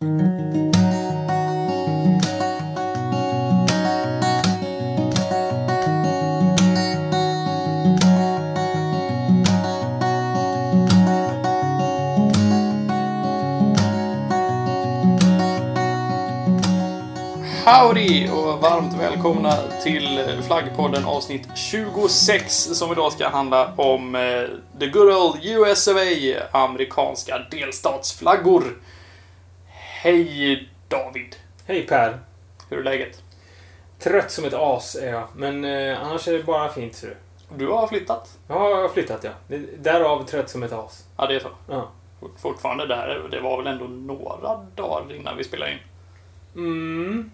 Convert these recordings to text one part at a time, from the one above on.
Howdy och varmt välkomna till Flaggpodden avsnitt 26 som idag ska handla om eh, The Good Old US of A, amerikanska delstatsflaggor. Hej David! Hej Per! Hur är läget? Trött som ett as är jag, men eh, annars är det bara fint ser du. Du har flyttat? Ja, jag har flyttat ja. Därav trött som ett as. Ja, det är så. Ja. Fort- Fortfarande där. Det var väl ändå några dagar innan vi spelade in. Mm.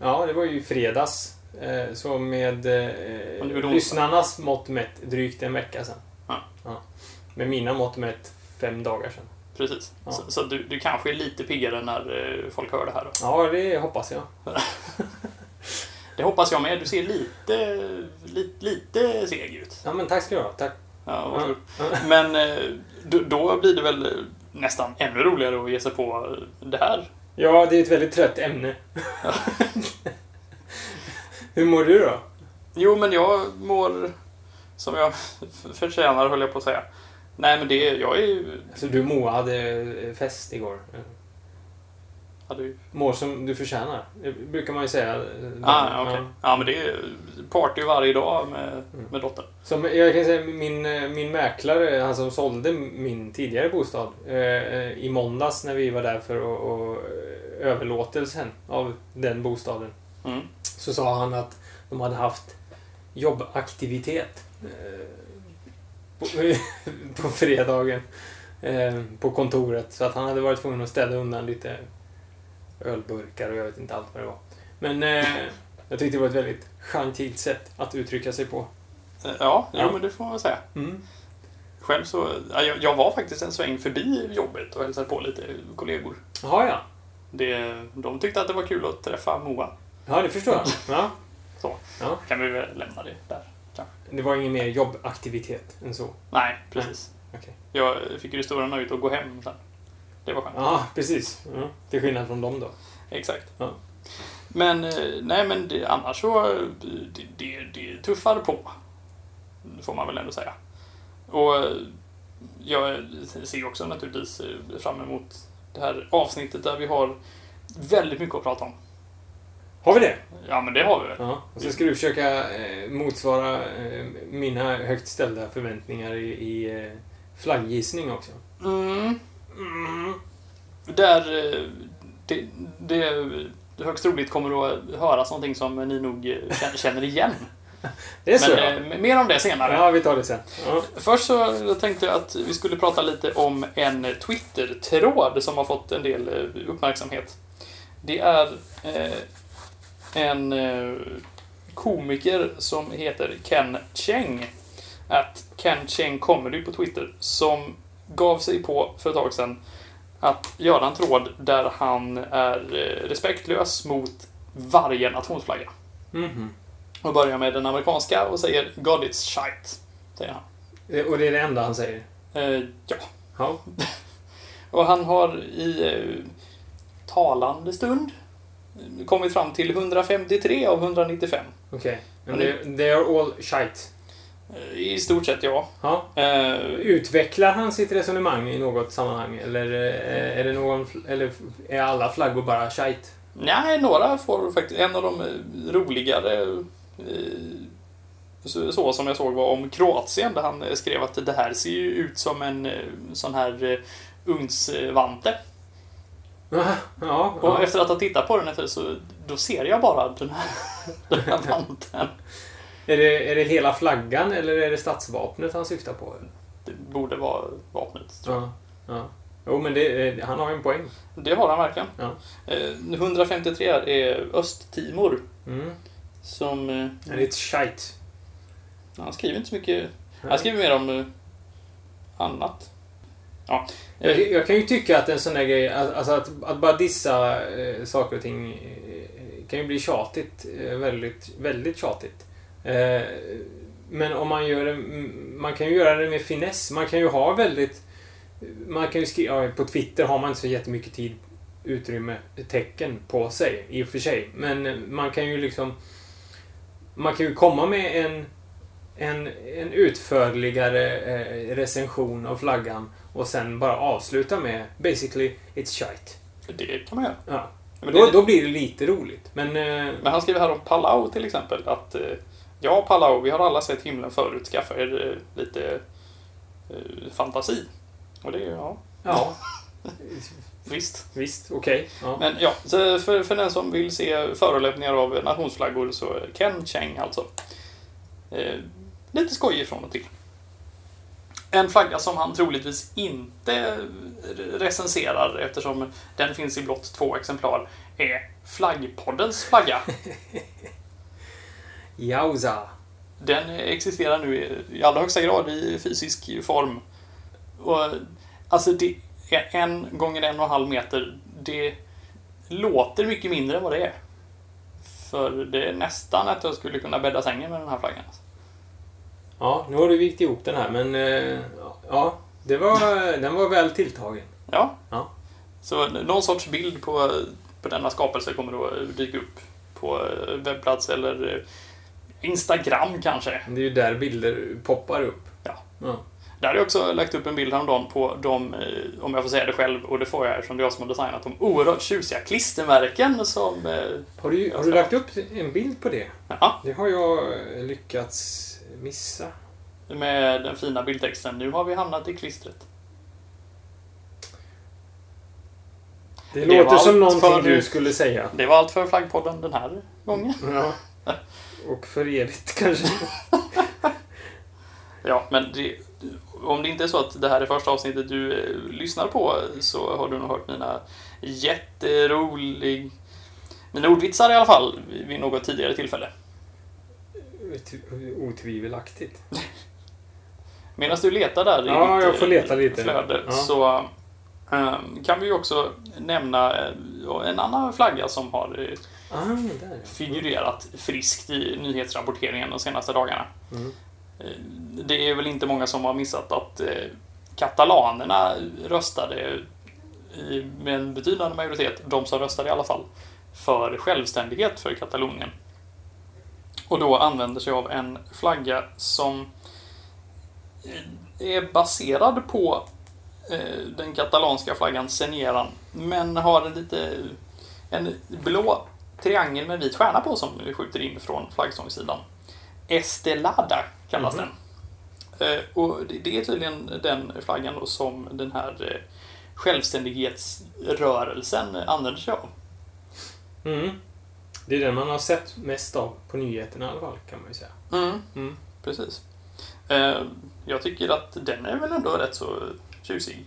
Ja, det var ju fredags. Eh, så med eh, lyssnarnas mått mätt drygt en vecka sedan. Ja. Med mina mått mätt fem dagar sedan. Precis. Ja. Så, så du, du kanske är lite piggare när eh, folk hör det här då. Ja, det hoppas jag. Det hoppas jag med. Du ser lite, lite, lite seg ut. Ja, men tack ska du ha. Tack. Ja, varsågod. Men eh, då, då blir det väl nästan ännu roligare att ge sig på det här. Ja, det är ett väldigt trött ämne. Hur mår du då? Jo, men jag mår som jag förtjänar, höll jag på att säga. Nej, men det... Jag är ju... Alltså, du Moa hade eh, fest igår. Hade ju Mår som du förtjänar. Det brukar man ju säga. ah, okej. Ja, men det är party varje dag med, med dottern. Som, jag kan säga min, eh, min mäklare, han som sålde min tidigare bostad. Eh, eh, I måndags när vi var där för att eh, överlåtelsen av den bostaden. Mm. Så sa han att de hade haft jobbaktivitet eh, på, på fredagen eh, på kontoret. Så att han hade varit tvungen att städa undan lite ölburkar och jag vet inte allt vad det var. Men eh, jag tyckte det var ett väldigt gentilt sätt att uttrycka sig på. Eh, Ja, jo, Ja. men det får man säga. Mm. Själv så... Ja, jag, jag var faktiskt en sväng förbi jobbet och hälsade på lite kollegor. Jaha, ja. Det, de tyckte att det var kul att träffa Moa. Ja, det förstår jag. Ja. Så. Ja. Kan vi väl lämna det där. Det var ingen mer jobbaktivitet än så. Nej, precis. Okej. Jag fick ju det stora nöjet att gå hem sen. Det var skönt. Ja, precis. Ja. Till skillnad från dem då. Exakt. Ja. Men, eh, nej men det, annars så, eh, det, det, det tuffar på. Får man väl ändå säga. Och eh, jag ser också naturligtvis fram emot det här avsnittet där vi har väldigt mycket att prata om. Har vi det? Ja, men det har vi väl. Ja. Och så ska du försöka eh, motsvara eh, mina högt ställda förväntningar i, i eh, flagggissning också. Mm. Mm. Där eh, det, det, högst troligt kommer att höras någonting som ni nog känner- igen. Det är så Men eh, mer om det senare. Ja, vi tar det sen. Ja. Först så tänkte jag att vi skulle prata lite om en Twitter-tråd som har fått en del uppmärksamhet. Det är eh, en eh, komiker som heter Ken Cheng. Att Ken Cheng Comedy på Twitter. Som gav sig på för ett tag sedan att göra en tråd där han är eh, respektlös mot varje nationsflagga. Mhm. Och börjar med den amerikanska och säger God it's shite. Säger han. Eh, Och det är det enda han säger? Eh, ja. Ja. Och han har i eh, talande stund kommit fram till 153 av 195. Okej. Men Och det, are all shite. Eh, I stort sett ja. Ja. Eh, Utvecklar han sitt resonemang i något sammanhang? Eller eh, är det någon... Eller är alla flaggor bara shite? nej, några får faktiskt... En av de roligare så, så som jag såg var om Kroatien där han skrev att det här ser ju ut som en sån här ugnsvante. Ja, ja. Och ja. efter att ha tittat på den efter så då ser jag bara den här, den här vanten. Är, det, är det hela flaggan eller är det statsvapnet han syftar på? Det borde vara vapnet, tror jag. Ja. ja. Jo, men det, eh, han har ju en poäng. Det har han verkligen. Ja. Eh, 153 är Östtimor. Mm. Som... eh, Det är ett shite. Han skriver inte så mycket. Han skriver mer om eh, annat. Ja. Jag, jag kan ju tycka att en sån där grej, alltså att, att bara dissa eh, saker och ting eh, kan ju bli tjatigt. Eh, väldigt, väldigt tjatigt. Eh, men om man gör det, man kan ju göra det med finess. Man kan ju ha väldigt, man kan ju skriva, ja, på Twitter har man inte så jättemycket tid utrymme, tecken på sig i och för sig. Men eh, man kan ju liksom... Man kan ju komma med en, en, en utförligare eh, recension av flaggan och sen bara avsluta med basically it's shite. Det kan man göra. Ja. Men, Då, det, då blir det lite roligt. Men... Eh, men han skriver här om Palau till exempel att eh, Ja, Palau, vi har alla sett himlen förut. Skaffa er eh, lite eh, fantasi. Och det är ja, ja. visst. Visst, okej. Ja. Men ja, för, för den som vill se förolämpningar av nationsflaggor så Ken Cheng alltså. Eh, lite skoj ifrån och till. En flagga som han troligtvis inte recenserar eftersom den finns i blott två exemplar är Flaggpoddens flagga. Jauza. Den existerar nu i- i allra högsta grad i fysisk form. Och, alltså, det är en gånger en och en halv meter. Det låter mycket mindre än vad det är. För det är nästan att jag skulle kunna bädda sängen med den här flaggan. alltså. Ja, nu har du vikt ihop den här, men... Eh, ja, det var, den var väl tilltagen. Ja. Ja. Så någon sorts bild på, på denna skapelse kommer då dyka upp på eh, webbplats eller eh, Instagram kanske. Det är ju där bilder poppar upp. Ja. Ja. Där har jag också lagt upp en bild häromdagen på de, eh, om jag får säga det själv, och det får jag eftersom det är jag som har designat de oerhört tjusiga klistermärken som... Har, du, har du lagt upp en bild på det? Ja, Det har jag lyckats missa. med den fina bildtexten Nu har vi hamnat i klistret. Det, Det låter som någonting för- du skulle säga. Det var allt för Flaggpodden den här gången. Ja. Och för evigt kanske. Ja, men det, om det inte är så att det här är första avsnittet du eh, lyssnar på så har du nog hört mina jätterolig... Mina ordvitsar i alla fall vid något tidigare tillfälle. Otvivelaktigt. Medan du letar där i Ja, ditt jag får leta lite. flöde Ja. så eh, kan vi ju också nämna eh, en annan flagga som har eh, Ah, figurerat friskt i nyhetsrapporteringen de senaste dagarna. Mm. Eh, Det är väl inte många som har missat att katalanerna röstade i, med en betydande majoritet, de som röstade i alla fall, för självständighet för Katalonien. Och då använder sig av en flagga som eh, är baserad på eh, den katalanska flaggan Senieran, men har en lite en blå triangel med vit stjärna på som skjuter in från flaggstångssidan. Estelada kallas Mhm. den. Eh, Och det- är tydligen den flaggan då som den här självständighetsrörelsen använder sig av. Mm. Det är den man har sett mest av på nyheterna i alla fall, kan man ju säga. Mm, Mm. precis. Eh, Jag tycker att den är väl ändå rätt så tjusig.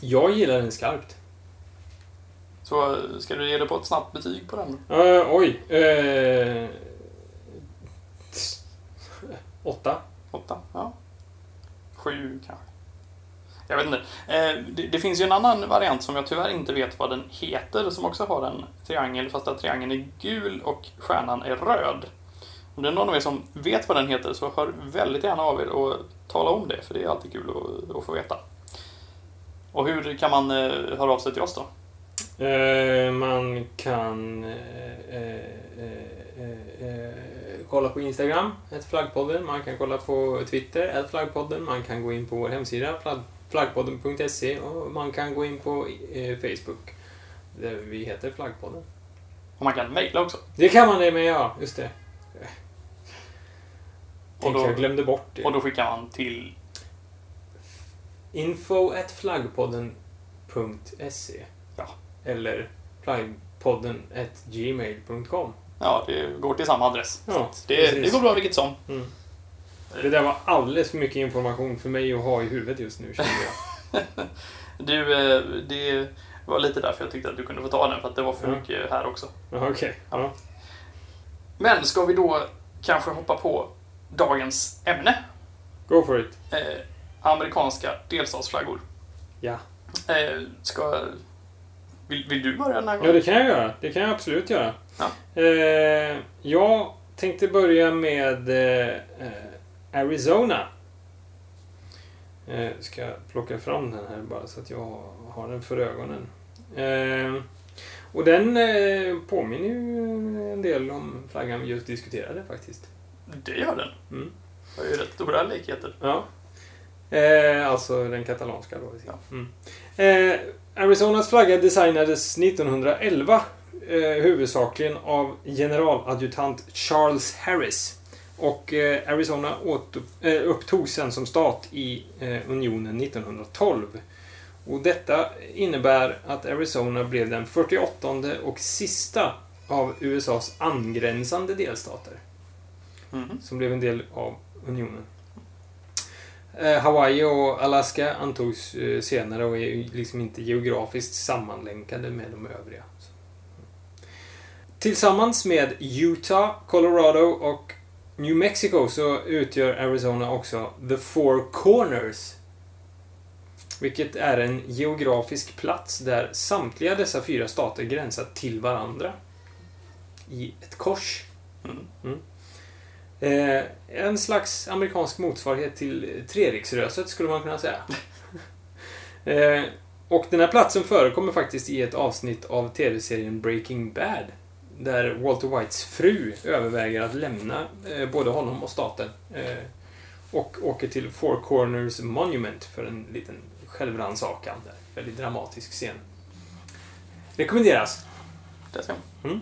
Jag gillar den skarpt. Så ska du ge dig på ett snabbt betyg på den? Uh, oj. Uh, åtta. Åtta? Ja. Sju kanske. Jag vet inte. Eh, det, det finns ju en annan variant som jag tyvärr inte vet vad den heter, som också har en triangel, fast att triangeln är gul och stjärnan är röd. Om det är någon av er som vet vad den heter så hör väldigt gärna av er och tala om det, för det är alltid kul att, att få veta. Och hur kan man eh, höra av sig till oss då? Eh, man kan eh, eh, eh, eh, kolla på Instagram, ett flaggpodden. Man kan kolla på Twitter, ett flaggpodden. Man kan gå in på vår hemsida, flaggpodden.se och man kan gå in på eh, Facebook, där vi heter Flaggpodden. Och man kan mejla också. Det kan man det med, ja. Just det. Och då, jag glömde bort det. och då skickar man till... Info at flaggpodden.se Ja. Eller flaggpodden at gmail.com. Ja, det går till samma adress. Ja, det, det går bra vilket som. Mm. Det där var alldeles för mycket information för mig att ha i huvudet just nu, känner jag. Du, eh, det var lite därför jag tyckte att du kunde få ta den, för att det var för Ja. mycket här också. Ja, Okej. Ja. Men ska vi då kanske hoppa på dagens ämne? Go for it. Eh, amerikanska delstatsflaggor. Ja. Eh, ska... Vill, vill du börja den här Ja, gången? det kan jag göra. Det kan jag absolut göra. Ja. Eh, jag tänkte börja med eh, Arizona. Eh, ska jag plocka fram den här bara så att jag har den för ögonen. Eh, Och den eh, påminner ju en del om flaggan vi just diskuterade faktiskt. Det gör den. Mm. Det har ju rätt stora likheter. Ja. Eh, alltså den katalanska då. Ja. Mm. Eh, Arizonas flagga designades 1911 eh, huvudsakligen av generaladjutant Charles Harris. Och eh, Arizona åter, eh, upptogs sen som stat i eh, unionen 1912. Och detta innebär att Arizona blev den 48 och sista av USAs angränsande delstater Mhm. som blev en del av unionen. Hawaii och Alaska antogs senare och är liksom inte geografiskt sammanlänkade med de övriga. Tillsammans med Utah, Colorado och New Mexico så utgör Arizona också The Four Corners. Vilket är en geografisk plats där samtliga dessa fyra stater gränsar till varandra. I ett kors. Mm. Eh, en slags amerikansk motsvarighet till Treriksröset skulle man kunna säga. eh, och den här platsen förekommer faktiskt i ett avsnitt av tv-serien Breaking Bad. Där Walter Whites fru överväger att lämna eh, både honom och staten. Eh, och åker till Four Corners Monument för en liten självrannsakan. Väldigt dramatisk scen. Rekommenderas. Man.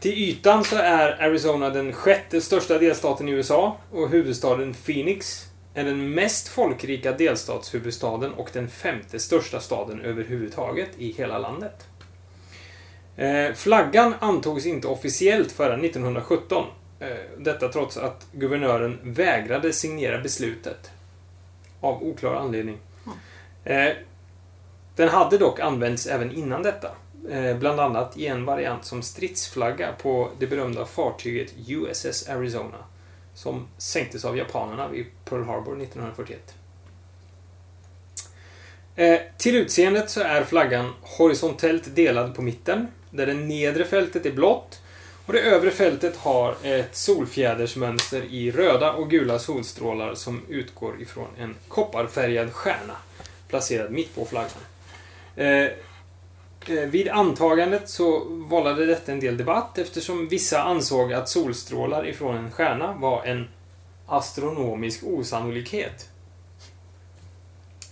Till ytan så är Arizona den sjätte största delstaten i USA och huvudstaden Phoenix är den mest folkrika delstatshuvudstaden och den femte största staden överhuvudtaget i hela landet. Eh, flaggan antogs inte officiellt förrän 1917. Eh, detta trots att guvernören vägrade signera beslutet. Av oklar anledning. Eh, den hade dock använts även innan detta. Eh, bland annat i en variant som stridsflagga på det berömda fartyget USS Arizona. Som sänktes av japanerna vid Pearl Harbor 1941. Eh, till utseendet så är flaggan horisontellt delad på mitten, där det nedre fältet är blått och det övre fältet har ett solfjädersmönster i röda och gula solstrålar som utgår ifrån en kopparfärgad stjärna placerad mitt på flaggan. Eh, eh Vid antagandet så vållade detta en del debatt eftersom vissa ansåg att solstrålar ifrån en stjärna var en astronomisk osannolikhet.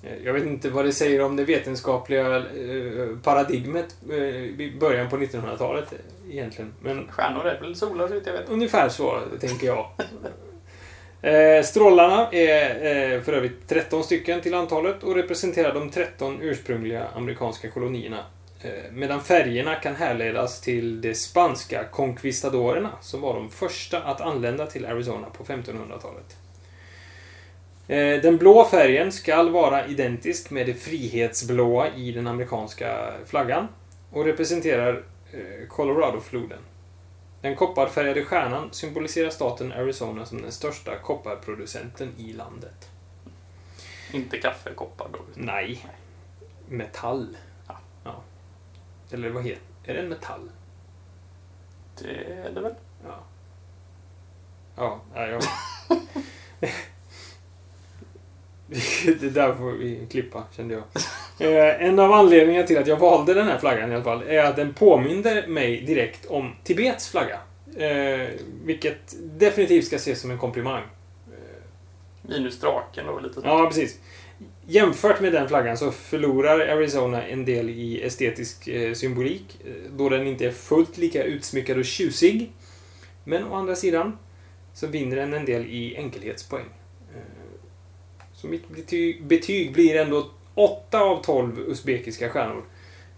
Eh, Jag vet inte vad det säger om det vetenskapliga eh, paradigmet eh, i början på 1900-talet eh, egentligen. Men Stjärnor är väl solar så jag vet. Ungefär så, tänker jag. Eh, strålarna är eh, för övrigt 13 stycken till antalet och representerar de 13 ursprungliga amerikanska kolonierna. Eh, medan färgerna kan härledas till de spanska conquistadorerna som var de första att anlända till Arizona på 1500-talet. Eh, den blå färgen skall vara identisk med det frihetsblåa i den amerikanska flaggan och representerar eh, Colorado-floden. Den kopparfärgade stjärnan symboliserar staten Arizona som den största kopparproducenten i landet. Inte kaffekoppar då. Nej. Metall. Ja. ja. Eller vad heter Är det en metall? Det är det väl? Ja. Ja, jag... det där får vi klippa, kände jag. Eh, en av anledningarna till att jag valde den här flaggan i alla fall är att den påminde mig direkt om Tibets flagga. Eh, vilket definitivt ska ses som en komplimang. Minus draken och lite. Ja, precis. Jämfört med den flaggan så förlorar Arizona en del i estetisk eh, symbolik eh, då den inte är fullt lika utsmyckad och tjusig. Men å andra sidan så vinner den en del i enkelhetspoäng. Eh, Så mitt betyg, betyg blir ändå 8 av 12 usbekiska stjärnor.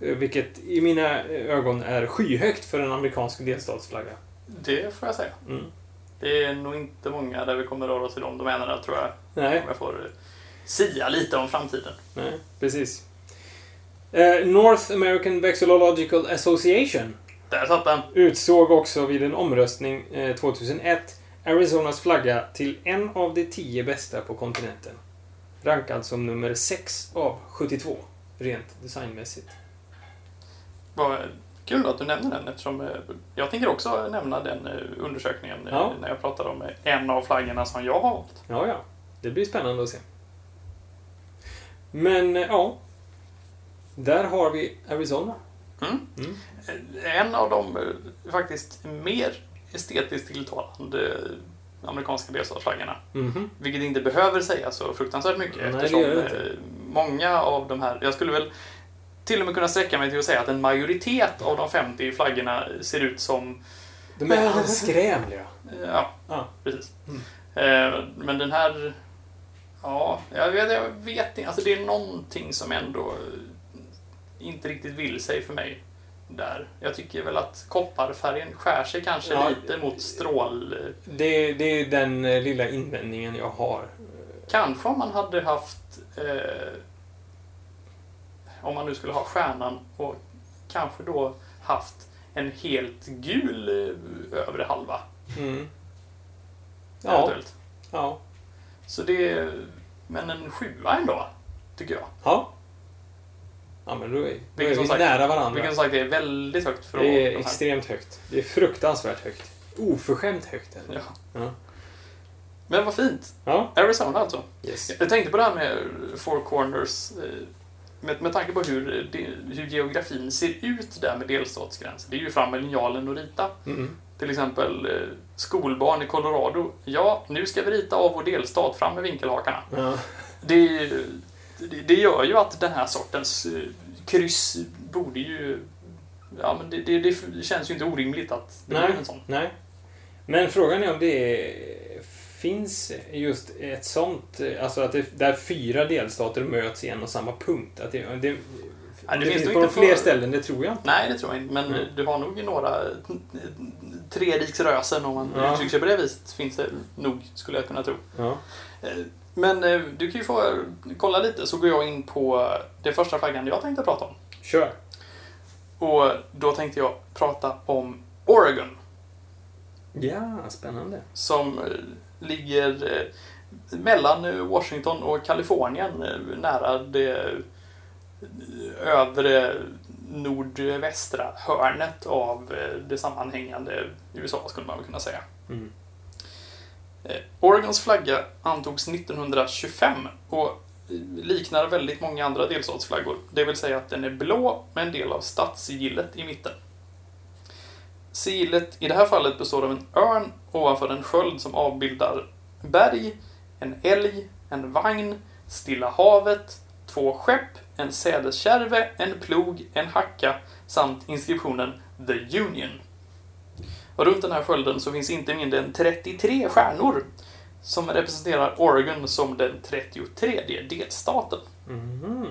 Eh, Vilket i mina ögon är skyhögt för en amerikansk delstatsflagga. Det får jag säga. Mm. Det är nog inte många där vi kommer röra oss i de domänerna tror jag. Nej. Om jag får eh, sia lite om framtiden. Nej, precis. Eh, North American Vexillological Association Där satt den. utsåg också vid en omröstning eh, 2001 Arizonas flagga till en av de tio bästa på kontinenten. Rankad som nummer 6 av 72, rent designmässigt. Vad kul att du nämner den eftersom eh, jag tänker också nämna den eh, undersökningen eh, Ja. när jag pratar om en av flaggorna som jag har valt. Ja, ja. Det blir spännande att se. Men, ja. Där har vi Arizona. Mm. Mm. En av de faktiskt mer estetiskt tilltalande amerikanska delstatsflaggorna. Mhm. Vilket inte behöver säga så fruktansvärt mycket Nej, eftersom eh, många av de här, jag skulle väl till och med kunna sträcka mig till att säga att en majoritet av de 50 flaggorna ser ut som, De är anskrämliga. ja, Ja. precis. Mm. Eh, Men den här, ja, jag vet, jag vet inte, alltså det är någonting som ändå inte riktigt vill sig för mig där. Jag tycker väl att kopparfärgen skär sig kanske Ja. lite mot strål... Det, det är den eh, lilla invändningen jag har. Kanske om man hade haft... Eh, om man nu skulle ha stjärnan och kanske då haft en helt gul eh, övre halva. Mm. Ja, Eventuellt. ja. Så det... Men en sjua ändå, tycker jag. Ja. Ja, men då är, då är vi sagt- nära varandra. Vilket som sagt är väldigt högt för Det är extremt högt. Det är fruktansvärt högt. Oförskämt högt. Är. Ja. Ja. Men vad fint. Ja. Arizona alltså. Yes. Jag tänkte på det här med Four Corners. eh, Med, med tanke på hur, hur geografin ser ut där med delstatsgränser. Det är ju fram med linjalen och rita. Mm. Till exempel eh, skolbarn i Colorado. Ja, nu ska vi rita av vår delstat fram med vinkelhakarna. Ja. Det, det, det gör ju att den här sortens eh, kryss borde ju... Ja, men det, det, det känns ju inte orimligt att det Nej. blir en sån. Nej. Men frågan är om det finns just ett sånt, alltså att det, där fyra delstater möts i en och samma punkt. Att det, det, det, det finns på inte fler för- ställen, det tror jag inte. Nej, det tror jag inte. Men Mm. du har nog några treriksrösen, om man Ja. uttrycker sig på det viset, finns det nog, skulle jag kunna tro. Ja. Men eh, du kan ju få eh, kolla lite, så går jag in på det första flaggan jag tänkte prata om. Kör. Och då tänkte jag prata om Oregon, Ja, spännande. som eh, ligger mellan Washington och Kalifornien, nära det övre nordvästra hörnet av det sammanhängande USA, skulle man väl kunna säga. Mm. Eh, Oregons flagga antogs 1925 och liknar väldigt många andra delstatsflaggor. Det vill säga att den är blå med en del av stadssigillet i mitten. Sigillet i det här fallet består av en örn ovanför en sköld som avbildar berg, en älg, en vagn, Stilla havet, två skepp, en sädeskärve, en plog, en hacka samt inskriptionen The Union. Och runt den här skölden så finns inte mindre än 33 stjärnor som representerar Oregon som den 33 delstaten. Mhm.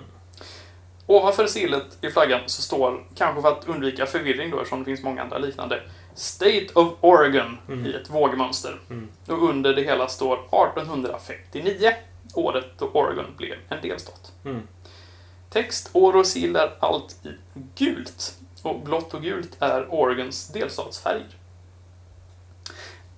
Ovanför sillet i flaggan så står, kanske för att undvika förvirring då eftersom det finns många andra liknande, State of Oregon Mm. i ett vågmönster. Mm. Och under det hela står 1859, året då Oregon blev en delstat. Mm. Text, år och sill är allt i gult. Och blått och gult är Oregons delstatsfärger.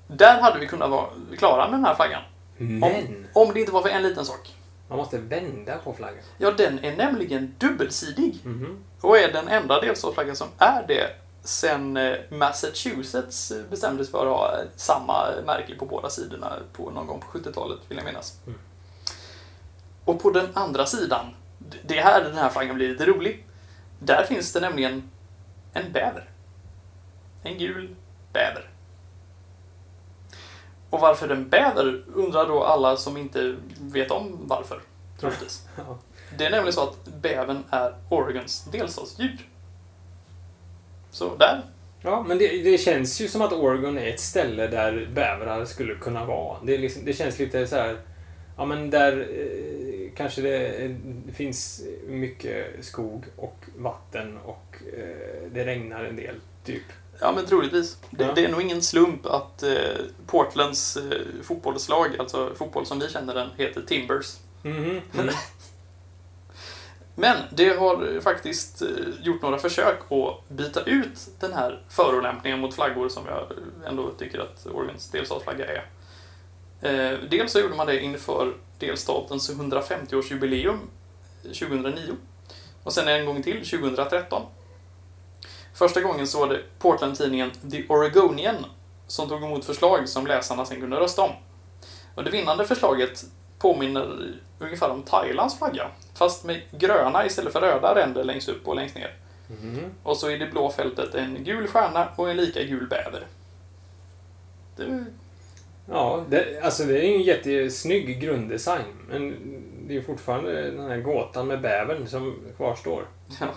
Där hade vi kunnat vara klara med den här flaggan. Men, Om det inte var för en liten sak. man måste vända på flaggan. Ja, den är nämligen dubbelsidig. Mhm. Och är den enda delstatsflaggan som är det sen eh, Massachusetts eh, bestämde sig för att ha eh, samma märke på båda sidorna på någon gång på 70-talet, vill jag minnas. Mm. Och på den andra sidan, det är här den här flaggan blir lite rolig. Där finns det nämligen en bäver. En gul bäver. Och varför en bäver undrar då alla som inte vet om varför, troligtvis. Ja. Det är nämligen så att bävern är Oregons delstatsdjur. Så där. Ja, men det, det känns ju som att Oregon är ett ställe där bävrar skulle kunna vara. Det, liksom, det känns lite så här... Ja, men där eh, kanske det, eh, finns mycket skog och vatten och eh, det regnar en del, typ. Ja, men troligtvis. Det, Ja. det är nog ingen slump att eh, Portlands eh, fotbollslag, alltså fotboll som vi känner den, heter Timbers. Mm. Men det har faktiskt eh, gjort några försök att byta ut den här förolämpningen mot flaggor som jag ändå tycker att Oregons delstatsflagga är. Eh, Dels så gjorde man det inför delstatens 150-årsjubileum 2009 och sen en gång till 2013. Första gången så var det Portland-tidningen The Oregonian som tog emot förslag som läsarna sen kunde rösta om. Och det vinnande förslaget påminner ungefär om Thailands flagga, fast med gröna istället för röda ränder längst upp och längst ner. Mhm. Och så i det blå fältet en gul stjärna och en lika gul bäver. Det, Ja, det, alltså det är ju en jättesnygg grunddesign. Men det är fortfarande den här gåtan med bävern som kvarstår. ja.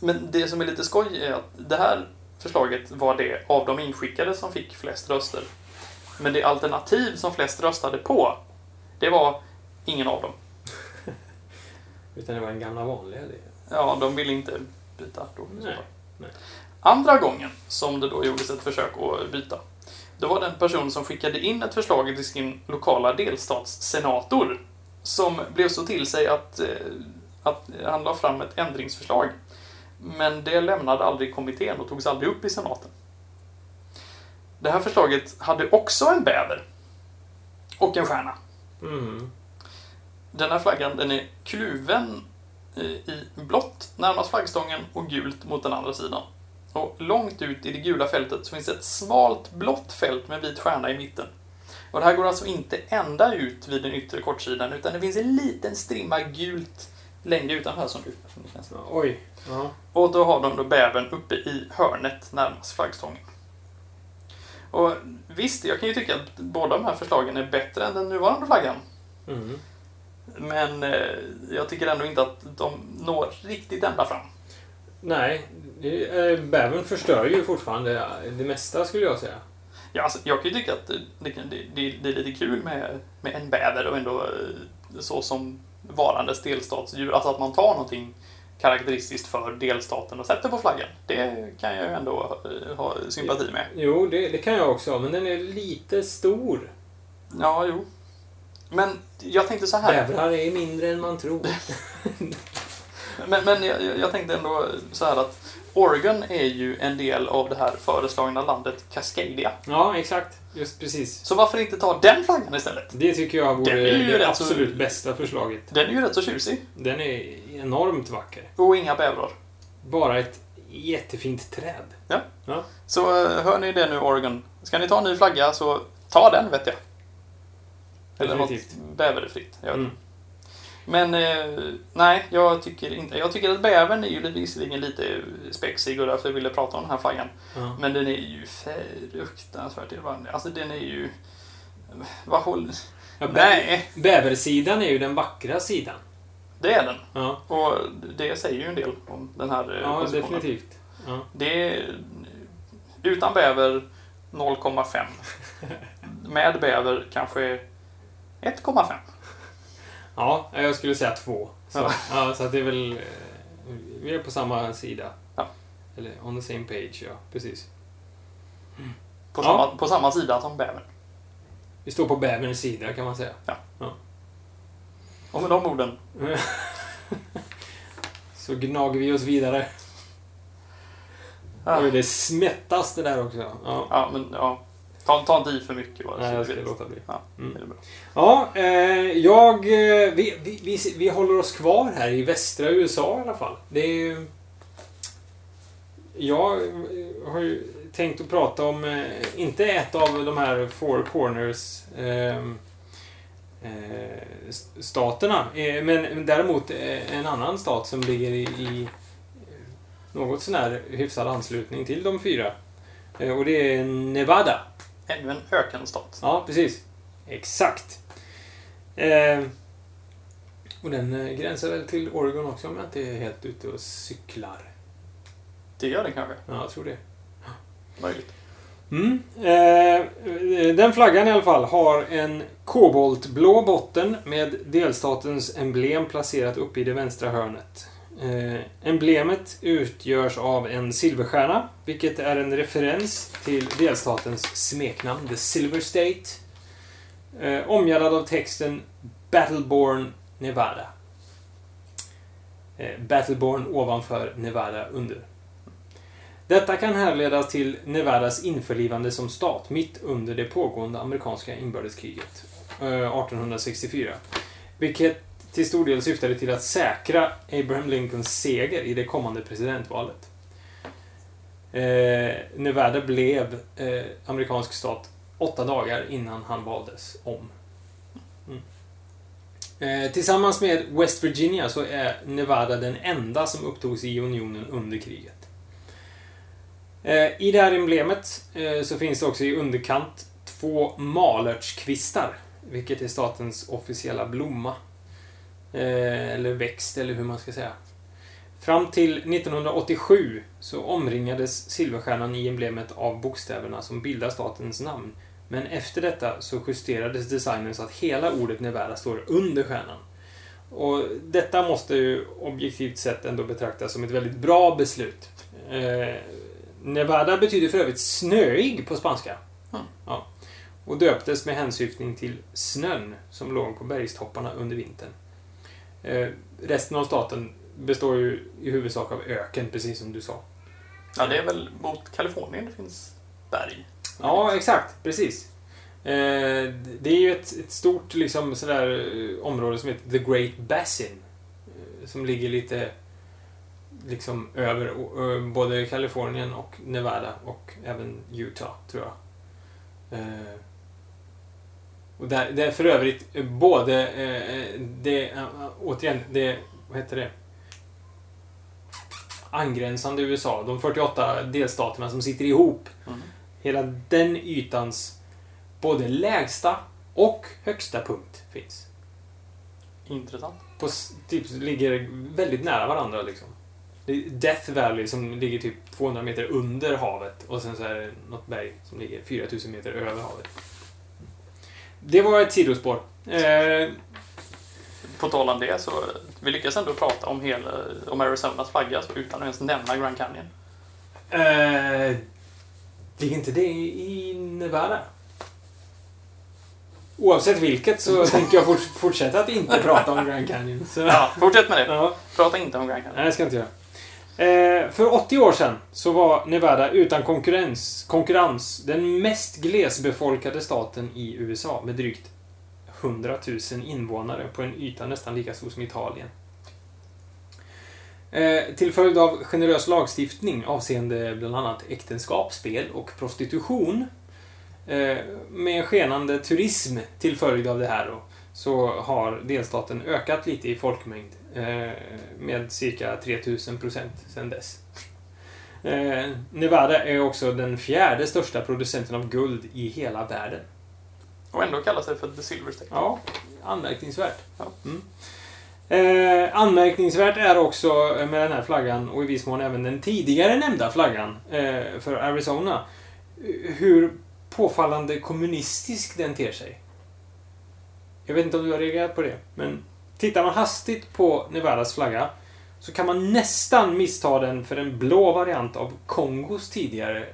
Men det som är lite skoj är att det här förslaget var det av de inskickade som fick flest röster. Men det alternativ som flest röstade på, det var ingen av dem. Utan det var den gamla vanliga. Det. Ja, de ville inte byta då. Nej, nej. Andra gången som det då gjordes ett försök att byta, då var det en person som skickade in ett förslag till sin lokala delstatssenator som blev så till sig att, eh, att han la fram ett ändringsförslag. Men det lämnade aldrig kommittén och togs aldrig upp i senaten. Det här förslaget hade också en bäver och en stjärna. Mm. Den här flaggan den är kluven i blått närmast flaggstången och gult mot den andra sidan. Och långt ut i det gula fältet så finns ett smalt blått fält med vit stjärna i mitten. Och det här går alltså inte ända ut vid den yttre kortsidan utan det finns en liten strimma gult längre utanför som du. Ja, oj. Ja. Och då har de då bävern uppe i hörnet närmast flaggstången. Och visst, jag kan ju tycka att båda de här förslagen är bättre än den nuvarande flaggan. Mm. Men eh, jag tycker ändå inte att de når riktigt ända fram. Nej, eh, bävern förstör ju fortfarande det mesta skulle jag säga. Ja, alltså, jag kan ju tycka att det, det, det, det är lite kul med, med en bäver och ändå eh, så som varandes delstatsdjur. Alltså att man tar någonting karaktäristiskt för delstaten och sätter på flaggan. Det kan jag ju ändå eh, ha sympati med. Jo, det, det kan jag också, men den är lite stor. Ja, jo. Men jag tänkte så här. Bävrar är mindre än man tror. Men, men jag, jag- jag tänkte ändå så här att Oregon är ju en del av det här föreslagna landet Cascadia. Ja, exakt. Just precis. Så varför inte ta den flaggan istället? Det tycker jag vore det rätt så- absolut bästa förslaget. Den är ju rätt så tjusig. Den är enormt vacker. Och inga bävrar. Bara ett jättefint träd. Ja. Ja. Så eh, hör ni det nu Oregon. Ska ni ta en ny flagga så ta den vet jag. Eller något Definitivt. bäverfritt. Jag vet. Mm. Men eh, nej, jag tycker inte. Jag tycker att bävern är ju visserligen lite spexig och därför ville jag prata om den här flaggan. Ja. Men den är ju fruktansvärt irriterande. Alltså den är ju... Vad håller... Ja, Nej, Bäversidan är ju den vackra sidan. det är den. Ja, Och det säger ju en del om den här eh, ja positionen. definitivt. Ja. Det är utan bäver 0,5. Med bäver kanske 1,5. Ja, jag skulle säga två. Så, Ja. ja. så att det är väl... eh, Vi är på samma sida. Ja. Eller on the same page, ja. Precis. På, Ja. samma, på samma sida som bävern. Vi står på bäverns sida kan man säga. Och med de orden. Så gnager vi oss vidare. Ja, Oj, det smättas det där också. Ja. ja men ja. Ta, ta inte i för mycket bara. Nej, jag ska låta bli. Ja, Mm. det är bra. Ja, eh, jag... eh, Vi, vi, vi, vi håller oss kvar här i västra USA i alla fall. Det är ju... Jag har ju tänkt att prata om, eh, inte ett av de här Four Corners ehm, eh, staterna, eh, men däremot eh, en annan stat som ligger i, i något sånär hyfsad anslutning till de fyra. Och det är Nevada. Ännu en ökenstat. Ja, precis. Exakt. Eh, och den eh, gränsar väl till Oregon också om jag inte är helt ute och cyklar. Det gör den kanske. Ja, jag tror det. Möjligt. Mm. Eh, den flaggan i alla fall har en koboltblå botten med delstatens emblem placerat uppe i det vänstra hörnet. Eh, emblemet utgörs av en silverstjärna, vilket är en referens till delstatens smeknamn, The Silver State. Eh, omgärdad av texten Battleborn Nevada. Eh, Battleborn ovanför, Nevada under. Detta kan härledas till Nevadas införlivande som stat mitt under det pågående amerikanska inbördeskriget eh, 1864. Vilket till stor del syftade till att säkra Abraham Lincolns seger i det kommande presidentvalet. Eh, Nevada blev eh, amerikansk stat åtta dagar innan han valdes om. Mm. Eh, tillsammans med West Virginia så är Nevada den enda som upptogs i unionen under kriget. Eh, I det här emblemet eh, så finns det också i underkant två malörtskvistar, vilket är statens officiella blomma. Eh, eller växt, eller hur man ska säga. Fram till 1987 så omringades silverstjärnan i emblemet av bokstäverna som bildar statens namn. Men efter detta så justerades designen så att hela ordet Nevada står under stjärnan. Och detta måste ju objektivt sett ändå betraktas som ett väldigt bra beslut. Eh, Nevada betyder för övrigt snöig på spanska. Mm. Ja. Och döptes med hänsyftning till snön som låg på bergstopparna under vintern. Eh, resten av staten består ju i huvudsak av öken, precis som du sa. Ja, det är väl mot Kalifornien det finns berg. Ja, exakt. Precis. Eh, det är ju ett, ett stort liksom, sådär, eh, område som heter The Great Basin. Som ligger lite liksom över både Kalifornien och Nevada och även Utah, tror jag. Eh, och där, det är för övrigt eh, både eh, det, eh, återigen, det, vad heter det? Angränsande USA, de 48 delstaterna som sitter ihop Mm. Hela den ytans både lägsta och högsta punkt finns. Intressant. På, typ, ligger väldigt nära varandra liksom. Death Valley som ligger typ 200 meter under havet och sen så är det något berg som ligger 4000 meter över havet. Det var ett sidospår. Eh, På tal om det så vi lyckas ändå prata om, hela, om Arizonas flagga utan att ens nämna Grand Canyon. eh, ligger inte det i Nevada? Oavsett vilket så tänker jag fort, fortsätta att inte prata om Grand Canyon. Så. Ja, fortsätt med det. Ja. Prata inte om Grand Canyon. Nej, det ska jag inte göra. Eh, för 80 år sedan så var Nevada utan konkurrens, konkurrens den mest glesbefolkade staten i USA med drygt 100 000 invånare på en yta nästan lika stor som Italien. Eh, till följd av generös lagstiftning avseende bland annat äktenskap, spel och prostitution eh, med skenande turism till följd av det här då, så har delstaten ökat lite i folkmängd med cirka 3000 procent sedan dess. Eh, Nevada är också den fjärde största producenten av guld i hela världen. Och ändå kallas det för The Silver State. Ja, anmärkningsvärt. Ja. Mm. Eh, anmärkningsvärt är också med den här flaggan och i viss mån även den tidigare nämnda flaggan eh, för Arizona hur påfallande kommunistisk den ter sig. Jag vet inte om du har reagerat på det, men tittar man hastigt på Nevadas flagga så kan man nästan missta den för en blå variant av Kongos tidigare eh,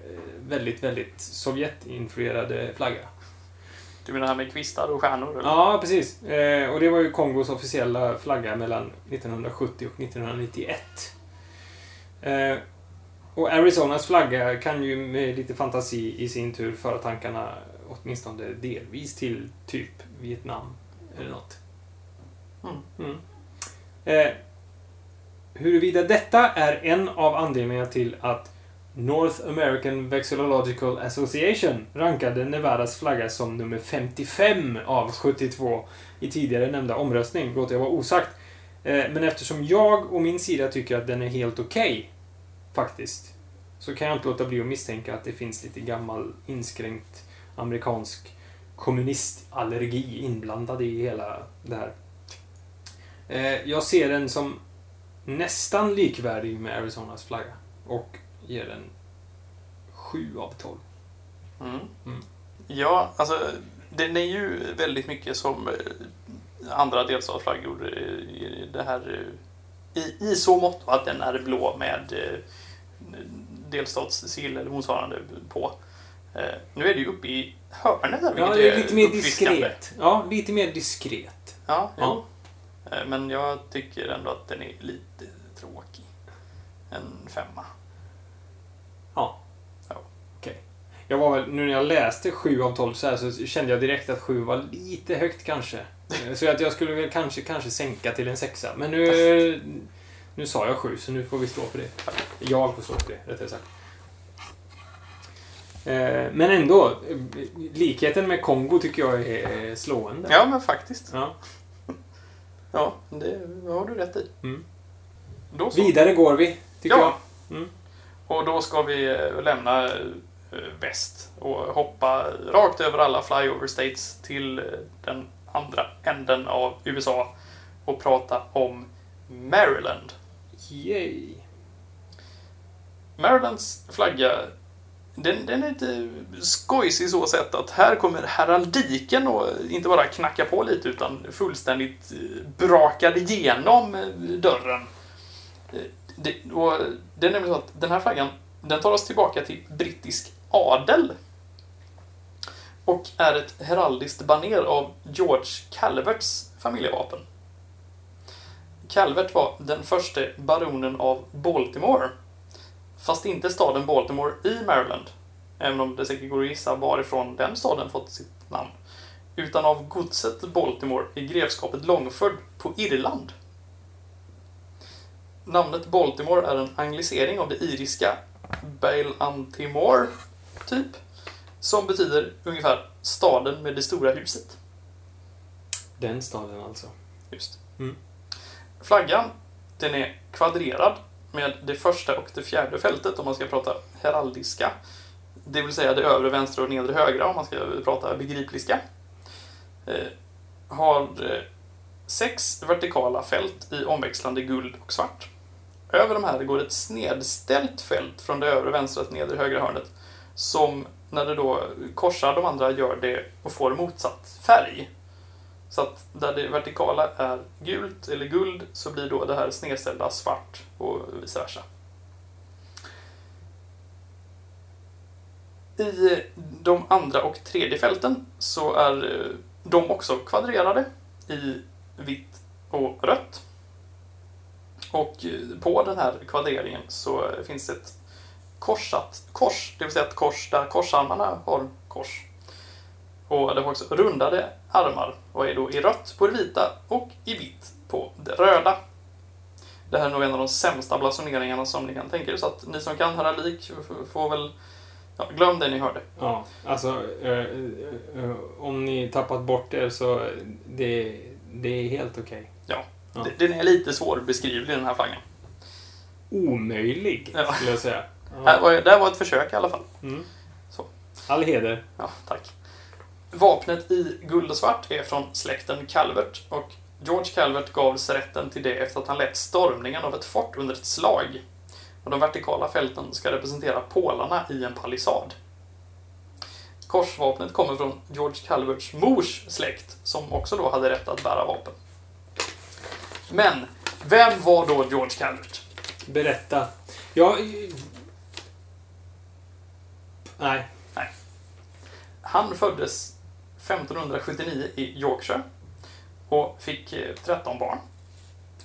väldigt, väldigt Sovjetinfluerade flagga. Du menar här med kvistar och stjärnor? Eller? Ja, precis. Eh, och det var ju Kongos officiella flagga mellan 1970 och 1991. Eh, och Arizonas flagga kan ju med lite fantasi i sin tur föra tankarna åtminstone delvis till typ Vietnam eller något. Mm. mm. Eh, huruvida detta är en av anledningarna till att North American Vexillological Association rankade Nevadas flagga som nummer 55 av 72 i tidigare nämnda omröstning, låter jag vara osagt. Eh, Men eftersom jag och min sida tycker att den är helt okej, faktiskt, så kan jag inte låta bli att misstänka att det finns lite gammal inskränkt amerikansk kommunistallergi inblandad i hela det här. Eh, Jag ser den som nästan likvärdig med Arizonas flagga och ger den 7 av 12. Mm. Mm. Ja, alltså den är ju väldigt mycket som eh, andra delstatsflaggor eh, i det här i, i så mått att den är blå med delstatssill eller motsvarande på. Nu är det ju uppe i hörnet där, Ja, det är lite mer diskret. Ja, lite mer diskret. Ja, Ja. Eh, Men jag tycker ändå att den är lite tråkig. En femma. Ja. Ja. Okej. Jag var väl, nu när jag läste 7 av 12 så, här, så kände jag direkt att 7 var lite högt kanske. Så att jag skulle väl kanske, kanske sänka till en sexa. Men nu, nu sa jag 7 så nu får vi stå för det. Jag får stå för det, rättare sagt. Eh, Men ändå, eh, likheten med Kongo tycker jag är slående. Ja, men faktiskt. Ja. Ja, det har du rätt i. Mm. Då så. Vidare går vi, tycker Ja. jag. Mm. Och då ska vi eh, lämna eh, väst och hoppa rakt över alla flyover states till eh, den andra änden av USA och prata om Maryland. Yay. Marylands flagga den, den är lite skojsig så sätt att här kommer heraldiken och inte bara knacka på lite utan fullständigt eh, brakar igenom eh, dörren. Eh, det, och det är nämligen så att den här flaggan den tar oss tillbaka till brittisk adel och är ett heraldiskt baner av George Calverts familjevapen. Calvert var den första baronen av Baltimore Fast inte staden Baltimore i Maryland, även om det säkert går att gissa varifrån den staden fått sitt namn, utan av godset Baltimore i grevskapet Longford på Irland. Namnet Baltimore är en anglicering av det iriska Bail-Antimore, typ, som betyder ungefär staden med det stora huset. Den staden alltså. Just. Mm. Flaggan, den är kvadrerad med det första och det fjärde fältet om man ska prata heraldiska. Det vill säga det övre vänstra och nedre högra om man ska prata begripliska. Eh, har eh, sex vertikala fält i omväxlande guld och svart. Över de här går ett snedställt fält från det övre vänstra till nedre högra hörnet som när det då korsar de andra gör det och får motsatt färg. Så att där det vertikala är gult eller guld så blir då det här snedställda svart och vice versa. I de andra och tredje fälten så är eh, de också kvadrerade i vitt och rött. Och eh, på den här kvadreringen så finns ett korsat kors, det vill säga ett kors där korsarmarna har kors. Och det har också rundade armar och är då i rött på det vita och i vitt på det röda. Det här är nog en av de sämsta blasoneringarna som ni kan tänka er, så att ni som kan heraldik får väl... Ja, glöm det ni hörde. Ja, alltså eh, eh, eh, om ni tappat bort er så det, det är helt okej. Ja. Ja. D- Den är lite svårbeskrivlig den här flaggan. Omöjlig, Ja. skulle jag säga. Det här Ja. var, det här var ett försök i alla fall. Mm. Så. All heder. Ja, tack. Vapnet i guld och svart är från släkten Calvert och George Calvert gav sig rätten till det efter att han lett stormningen av ett fort under ett slag. Och de vertikala fälten ska representera pålarna i en palissad. Korsvapnet kommer från George Calverts mors släkt som också då hade rätt att bära vapen. Men, vem var då George Calvert? Berätta. Ja... eh, Nej. Han föddes 1579 i Yorkshire och fick eh, 13 barn.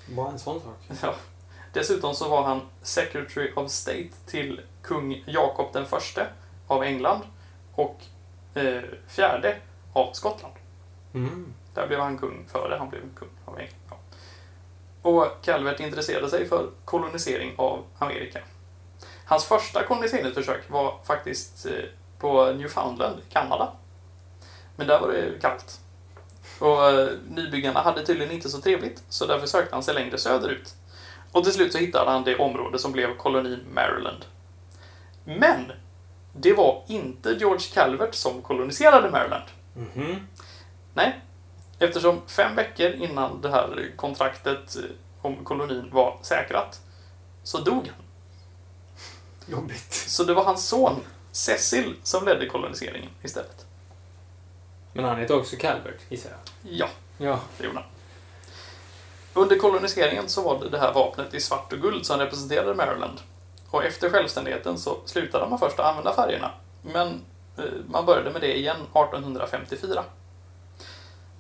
Bara en sån sak. Ja. Dessutom så var han Secretary of State till kung Jakob den förste av England och eh, fjärde av Skottland. Mm. Där blev han kung före han blev kung av England. Ja. Och Calvert intresserade sig för kolonisering av Amerika. Hans första koloniseringsförsök var faktiskt eh, på Newfoundland i Kanada. Men där var det kallt. Och eh, nybyggarna hade tydligen inte så trevligt, så därför sökte han sig längre söderut. Och till slut så hittade han det område som blev kolonin Maryland. Men det var inte George Calvert som koloniserade Maryland. Mhm. Nej, eftersom fem veckor innan det här kontraktet eh, om kolonin var säkrat så dog han. Jobbigt. Så det var hans son Cecil som ledde koloniseringen istället. Men han heter också Calvert, gissar jag. Ja, Ja. det gjorde han. Under koloniseringen så var det det här vapnet i svart och guld som representerade Maryland. Och efter självständigheten så slutade man först att använda färgerna. Men eh, man började med det igen 1854.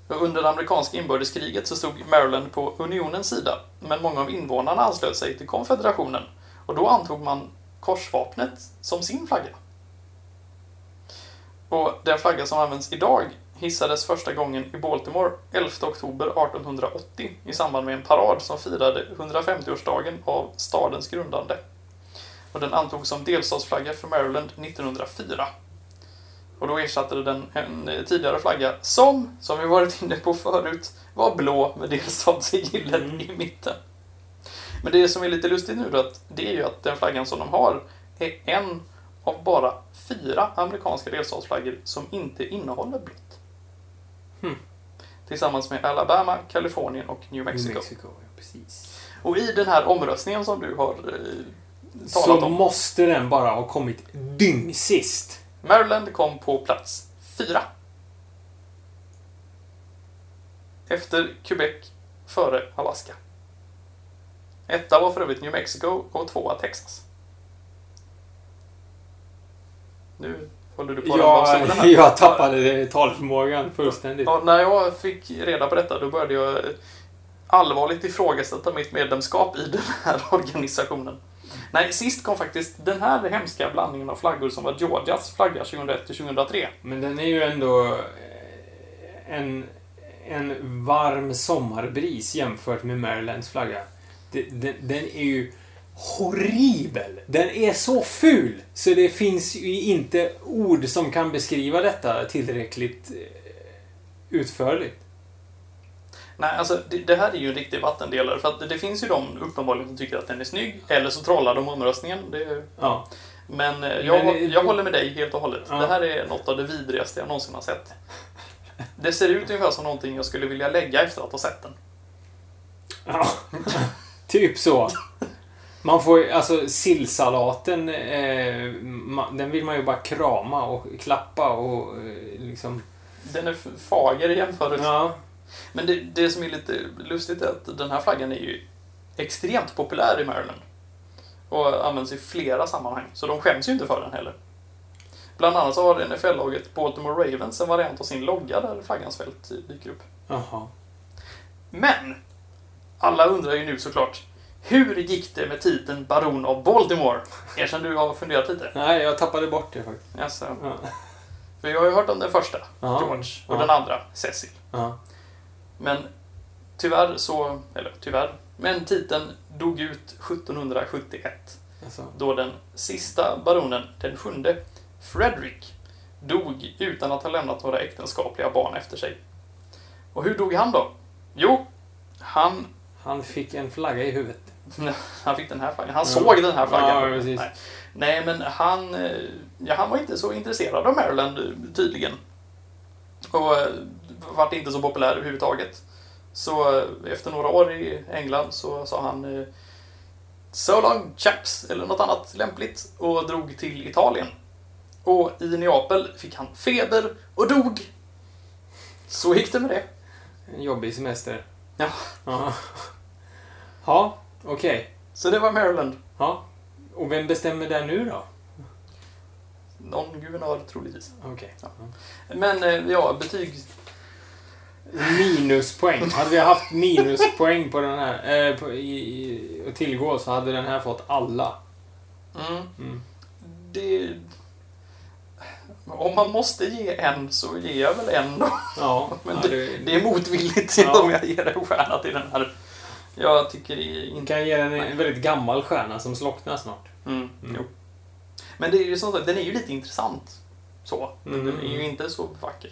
Och under det amerikanska inbördeskriget så stod Maryland på unionens sida, men många av invånarna anslöt sig till konfederationen. Och då antog man korsvapnet som sin flagga. Och den flagga som används idag hissades första gången i Baltimore 11 oktober 1880 i samband med en parad som firade 150-årsdagen av stadens grundande. Och den antogs som delstatsflagga för Maryland 1904. Och då ersatte den en eh, tidigare flagga som, som vi varit inne på förut, var blå med delstatssigillet Mm. i mitten. Men det som är lite lustigt nu då, att det är ju att den flaggan som de har är en av bara fyra amerikanska delstatsflaggor som inte innehåller blått. Hmm. Tillsammans med Alabama, Kalifornien och New Mexico. New Mexico, ja, precis. Och i den här omröstningen som du har eh, Så talat om, måste den bara ha kommit dyngsist. Maryland kom på plats fyra. Efter Quebec, före Alaska. Etta var för övrigt New Mexico och tvåa Texas. Nu håller du på stolen Jag, här. jag tappade talförmågan fullständigt. Ja, när jag fick reda på detta då började jag allvarligt ifrågasätta mitt medlemskap i den här organisationen. Nej, sist kom faktiskt den här hemska blandningen av flaggor som var Georgias flagga 2001-2003. Men den är ju ändå eh, en, en varm sommarbris jämfört med Marylands flagga. Den, den, den är ju horribel. Den är så ful så det finns ju inte ord som kan beskriva detta tillräckligt eh, utförligt. Nej, alltså det, det här är ju en riktig vattendelare. För att det, det finns ju de uppenbarligen som tycker att den är snygg. Eller så trollar de omröstningen. Det, Ja. men eh, jag, Men, jag håller med dig helt och hållet. Ja. Det här är något av det vidrigaste jag någonsin har sett. Det ser ut ungefär som någonting jag skulle vilja lägga efter att ha sett den. ja. typ så. Man får alltså sillsalaten, eh, ma, den vill man ju bara krama och klappa och eh, liksom... Den är fager i jämförelse. Ja. Men det, det som är lite lustigt är att den här flaggan är ju extremt populär i Maryland. Och används i flera sammanhang, så de skäms ju inte för den heller. Bland annat så har NFL-laget Baltimore Ravens en variant av sin logga där flaggans fält dyker upp. Jaha. Men! Alla undrar ju nu såklart, hur gick det med titeln Baron av Baltimore? Erkänn du har funderat lite. Nej, jag tappade bort det faktiskt. Alltså, Ja. för jag har ju hört om den första, Ja. George, och Ja. den andra, Cecil. Ja. Men tyvärr så, eller tyvärr, men titeln dog ut 1771 Alltså. då den sista baronen, den sjunde, Frederick, dog utan att ha lämnat några äktenskapliga barn efter sig. Och hur dog han då? Jo, han, Han fick en flagga i huvudet. han fick den här flaggan. Han såg den här flaggan. Ja. Nej. Nej, men han, eh, ja, han var inte så intresserad av Maryland eh, tydligen. Och eh, vart inte så populär överhuvudtaget. Så efter några år i England så sa han So long chaps, eller något annat lämpligt, och drog till Italien. Och i Neapel fick han feber och dog. Så gick det med det. En jobbig semester. Ja. Ja, ja okej. Så det var Maryland. Ja. Och vem bestämmer där nu då? Någon guvernör troligtvis. Okej. Men eh, ja, betyg... Minuspoäng. Hade vi haft minuspoäng på den här, eh, på, i, i, att tillgå så hade den här fått alla. Mm. Mm. Det... Om man måste ge en så ger jag väl en då. Ja, Men ja, det, det är motvilligt Ja. om jag ger en stjärna till den här. Jag tycker inte... kan ge den en väldigt gammal stjärna som slocknar snart. Mm, Mm. Men det är ju som sagt, den är ju lite intressant. Så. Men Mm. den är ju inte så vacker.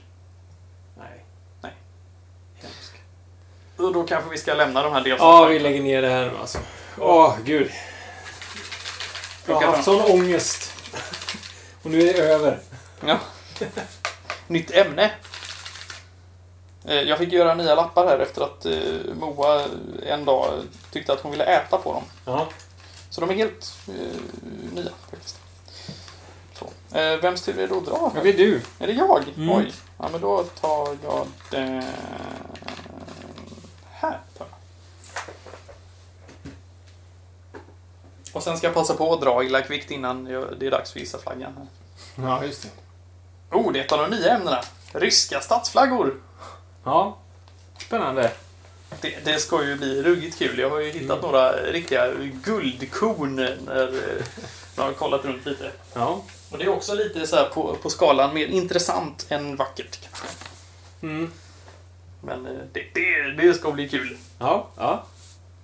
Nej. Nej. Hemskt. Och då kanske vi ska lämna de här Ja, delstaterna. vi lägger ner det här nu alltså. Åh, gud. Jag har haft sån ångest. Och nu är det över. Ja. Nytt ämne. Eh, Jag fick göra nya lappar här efter att eh, Moa en dag tyckte att hon ville äta på dem. Ja. Så de är helt eh, nya faktiskt. Så. Vems tur är det att dra? Det blir du. Är det jag? Mm. Oj. Ja, men då tar jag den här. Och sen ska jag passa på att dra illa kvickt innan det är dags för gissa flaggan. Här. Ja, just det. Oh, det är ett av de nya ämnena. Ryska statsflaggor. Ja. Spännande. Det, det ska ju bli ruggigt kul. Jag har ju hittat Mm. några riktiga guldkorn när eh, jag har kollat runt lite. Ja. Och det är också lite så här på, på skalan mer intressant än vackert kanske. Mm. Men eh, det, det, det ska bli kul. Ja. Ja.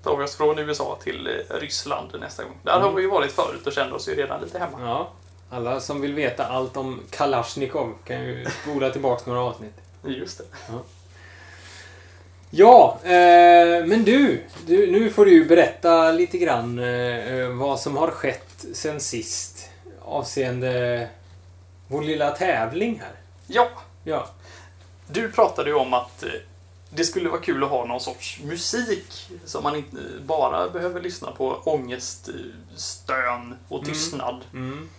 Tar vi oss från USA till eh, Ryssland nästa gång. Där har Mm. vi ju varit förut och kände oss ju redan lite hemma. Ja. Alla som vill veta allt om Kalashnikov kan ju spola tillbaka några avsnitt. Just det. Ja, eh, men du, du. Nu får du berätta lite grann eh, vad som har skett sen sist avseende vår lilla tävling här. Ja, Ja, du pratade ju om att eh, det skulle vara kul att ha någon sorts musik som man inte bara behöver lyssna på ångest, eh, stön och Mm. tystnad. mm.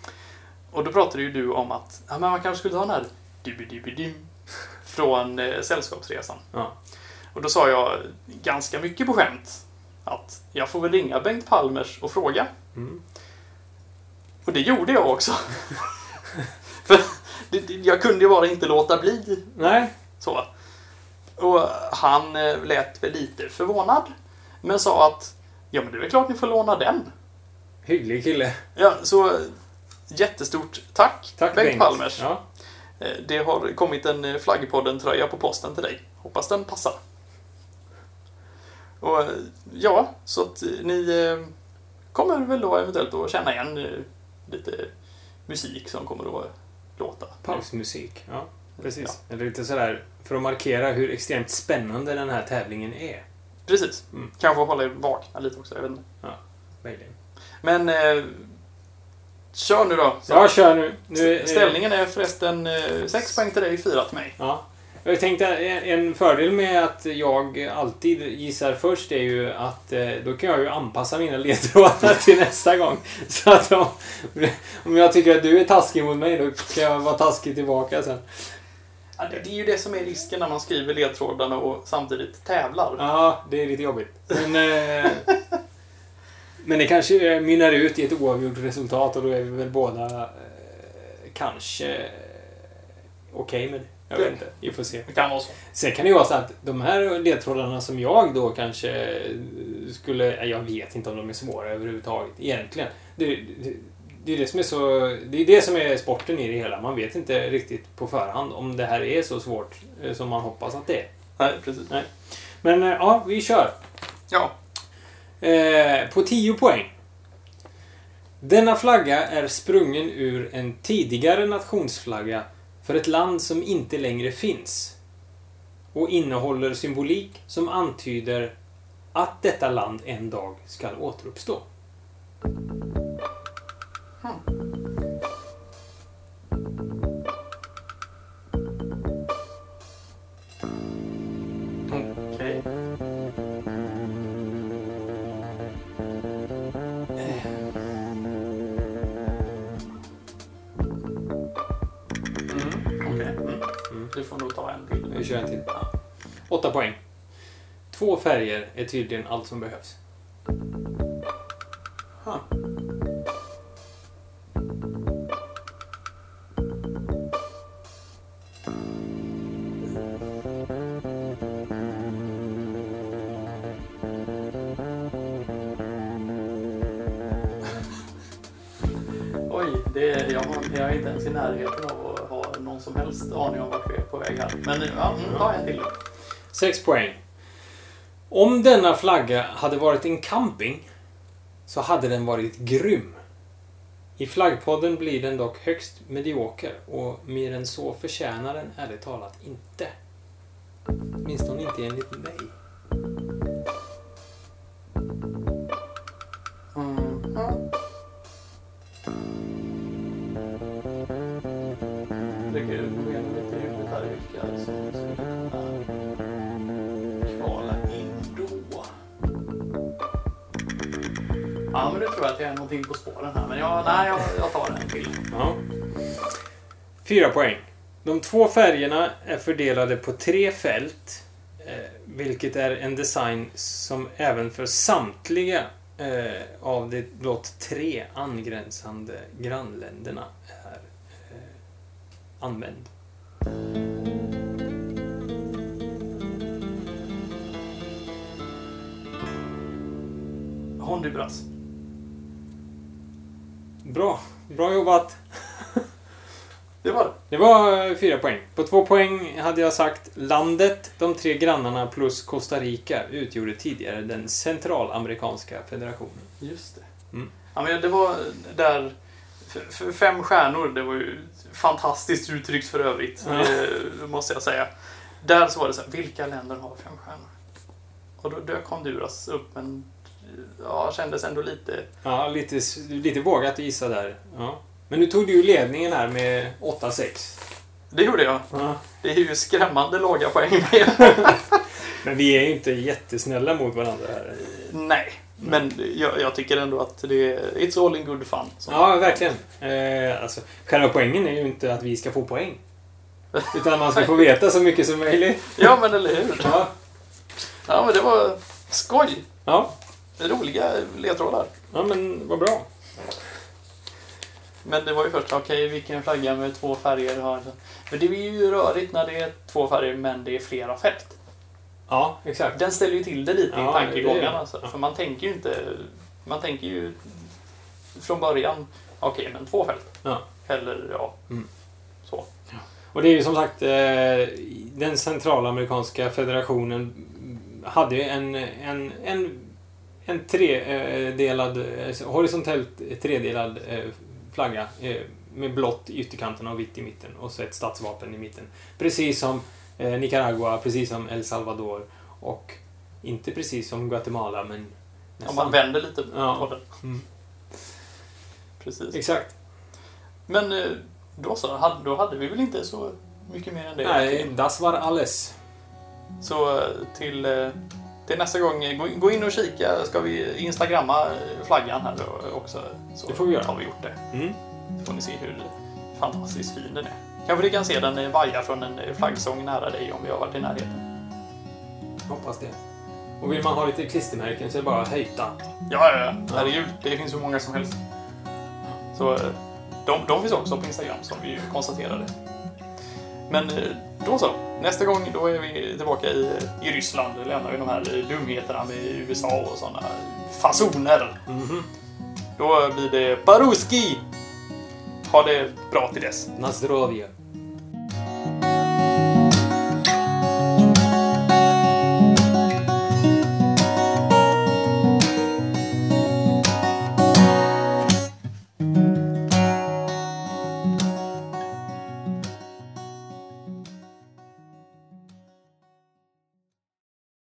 Och då pratade ju du om att ja, men man kanske skulle ta den här från eh, Sällskapsresan. ja. Och då sa jag ganska mycket på skämt att jag får väl ringa Bengt Palmers och fråga. Mm. Och det gjorde jag också. För jag kunde ju bara inte låta bli Nej, så. Och han eh, lät väl lite förvånad. Men sa att ja men det är väl klart ni får låna den. hygglig kille. Ja, så jättestort tack, Tack Bengt, Bengt. Palmers. Ja. Eh, Det har kommit en eh, Flaggpodden-tröja på posten till dig. Hoppas den passar. Och eh, ja, så att eh, ni eh, kommer väl då eventuellt att känna igen eh, lite musik som kommer att låta. Pausmusik. Ja, precis. Ja. Eller lite sådär för att markera hur extremt spännande den här tävlingen är. Precis. Mm. Kanske hålla er vakna lite också, jag vet inte. Möjligen. Men eh, kör nu då. Så. Ja, kör nu. nu eh, Ställningen är förresten 6 poäng till dig, 4 till mig. Ja. Jag tänkte en fördel med att jag alltid gissar först är ju att eh, då kan jag ju anpassa mina ledtrådar till nästa gång. Så att om, om jag tycker att du är taskig mot mig, då kan jag vara taskig tillbaka sen. Ja, det, det är ju det som är risken när man skriver ledtrådarna och samtidigt tävlar. Ja, det är lite jobbigt. Men, eh, men det kanske mynnar ut i ett oavgjort resultat och då är vi väl båda eh, kanske eh, okej med det. Jag vet inte. Vi får se. Det kan vara så. Sen kan det ju vara så att de här ledtrådarna som jag då kanske skulle... Jag vet inte om de är svåra överhuvudtaget egentligen. Det, det, det är det som är så... Det är det som är sporten i det hela. Man vet inte riktigt på förhand om det här är så svårt eh, som man hoppas att det är. Nej, precis. Men eh, ja, vi kör. Ja. Eh, på 10 poäng. Denna flagga är sprungen ur en tidigare nationsflagga för ett land som inte längre finns och innehåller symbolik som antyder att detta land en dag ska återuppstå. Vi kör en till. bara. 8 poäng. Två färger är tydligen allt som behövs. Huh. Oj, det jag, jag är inte ens i närheten av som helst aning om vart vi är på väg här. Men ja, mm, ta en till. Sex poäng. Om denna flagga hade varit en camping så hade den varit grym. I flaggpodden blir den dock högst medioker och mer än så förtjänar den ärligt talat inte. Åtminstone inte enligt mig. Till. Ja. 4 poäng. De två färgerna är fördelade på tre fält. Eh, vilket är en design som även för samtliga eh, av de blott tre angränsande grannländerna är eh, använd. Honduras. Bra. Bra jobbat. Det var det. Det var eh, fyra poäng. På två poäng hade jag sagt landet, de tre grannarna plus Costa Rica utgjorde tidigare den centralamerikanska federationen. Just det. Mm. Ja, men det var där Fem stjärnor, det var ju fantastiskt uttryckt för övrigt. Ja. Det måste jag säga. Där så var det så här, vilka länder har fem stjärnor? Och då dök Honduras upp, men ja, kändes ändå lite... Ja, lite, lite vågat att gissa där. Ja. Men nu tog du ju ledningen här med 8-6. Det gjorde jag. Ja. Det är ju skrämmande låga poäng. Men vi är ju inte jättesnälla mot varandra här. Nej, men jag, jag tycker ändå att det är... It's all in good fun. Ja, verkligen. Eh, alltså, själva poängen är ju inte att vi ska få poäng. Utan man ska få veta så mycket som möjligt. ja, men eller hur? Ja. Ja, men det var skoj. Ja, Roliga ledtrådar. ja men vad bra. Men det var ju först, okej, vilken flagga med två färger har? För det är ju rörigt när det är två färger, men det är flera fält. Ja, exakt. Den ställer ju till det lite Ja, i tankegångarna. Alltså. det. För man tänker ju inte... Man tänker ju från början, okej, men två fält. Ja. Eller, ja, Mm. så. Och det är ju som sagt, eh, den centralamerikanska federationen hade en, en, en, en tredelad, eh, horisontellt tredelad eh, flagga eh, med blått i ytterkanterna och vitt i mitten och så ett statsvapen i mitten. Precis som eh, Nicaragua, precis som El Salvador och inte precis som Guatemala men Om nästan. man vänder lite Ja. på den. Mm. Precis. Exakt. Men eh, då så, då hade vi väl inte så mycket mer än det. Nej, das war alles. Så eh, till, eh, till nästa gång, gå, in och kika. Ska vi instagramma flaggan här då också? Så Det får vi göra. har vi gjort det. Mm. Så får ni se hur fantastiskt fin den är. Kanske ni kan se den vaja från en flaggsång nära dig om vi har varit i närheten. Hoppas det. Och vill man ha lite klistermärken så är det bara att höjta. Ja, ja, ja. Herregud. Det finns hur många som helst. Så eh, de, de finns också på Instagram som vi konstaterade. Men eh, då så. Nästa gång då är vi tillbaka i, i Ryssland. Då lämnar vi de här eh, dumheterna med USA och sådana fasoner. Mhm. Då blir det Baruski! Ha det bra till dess. Na zdrowie.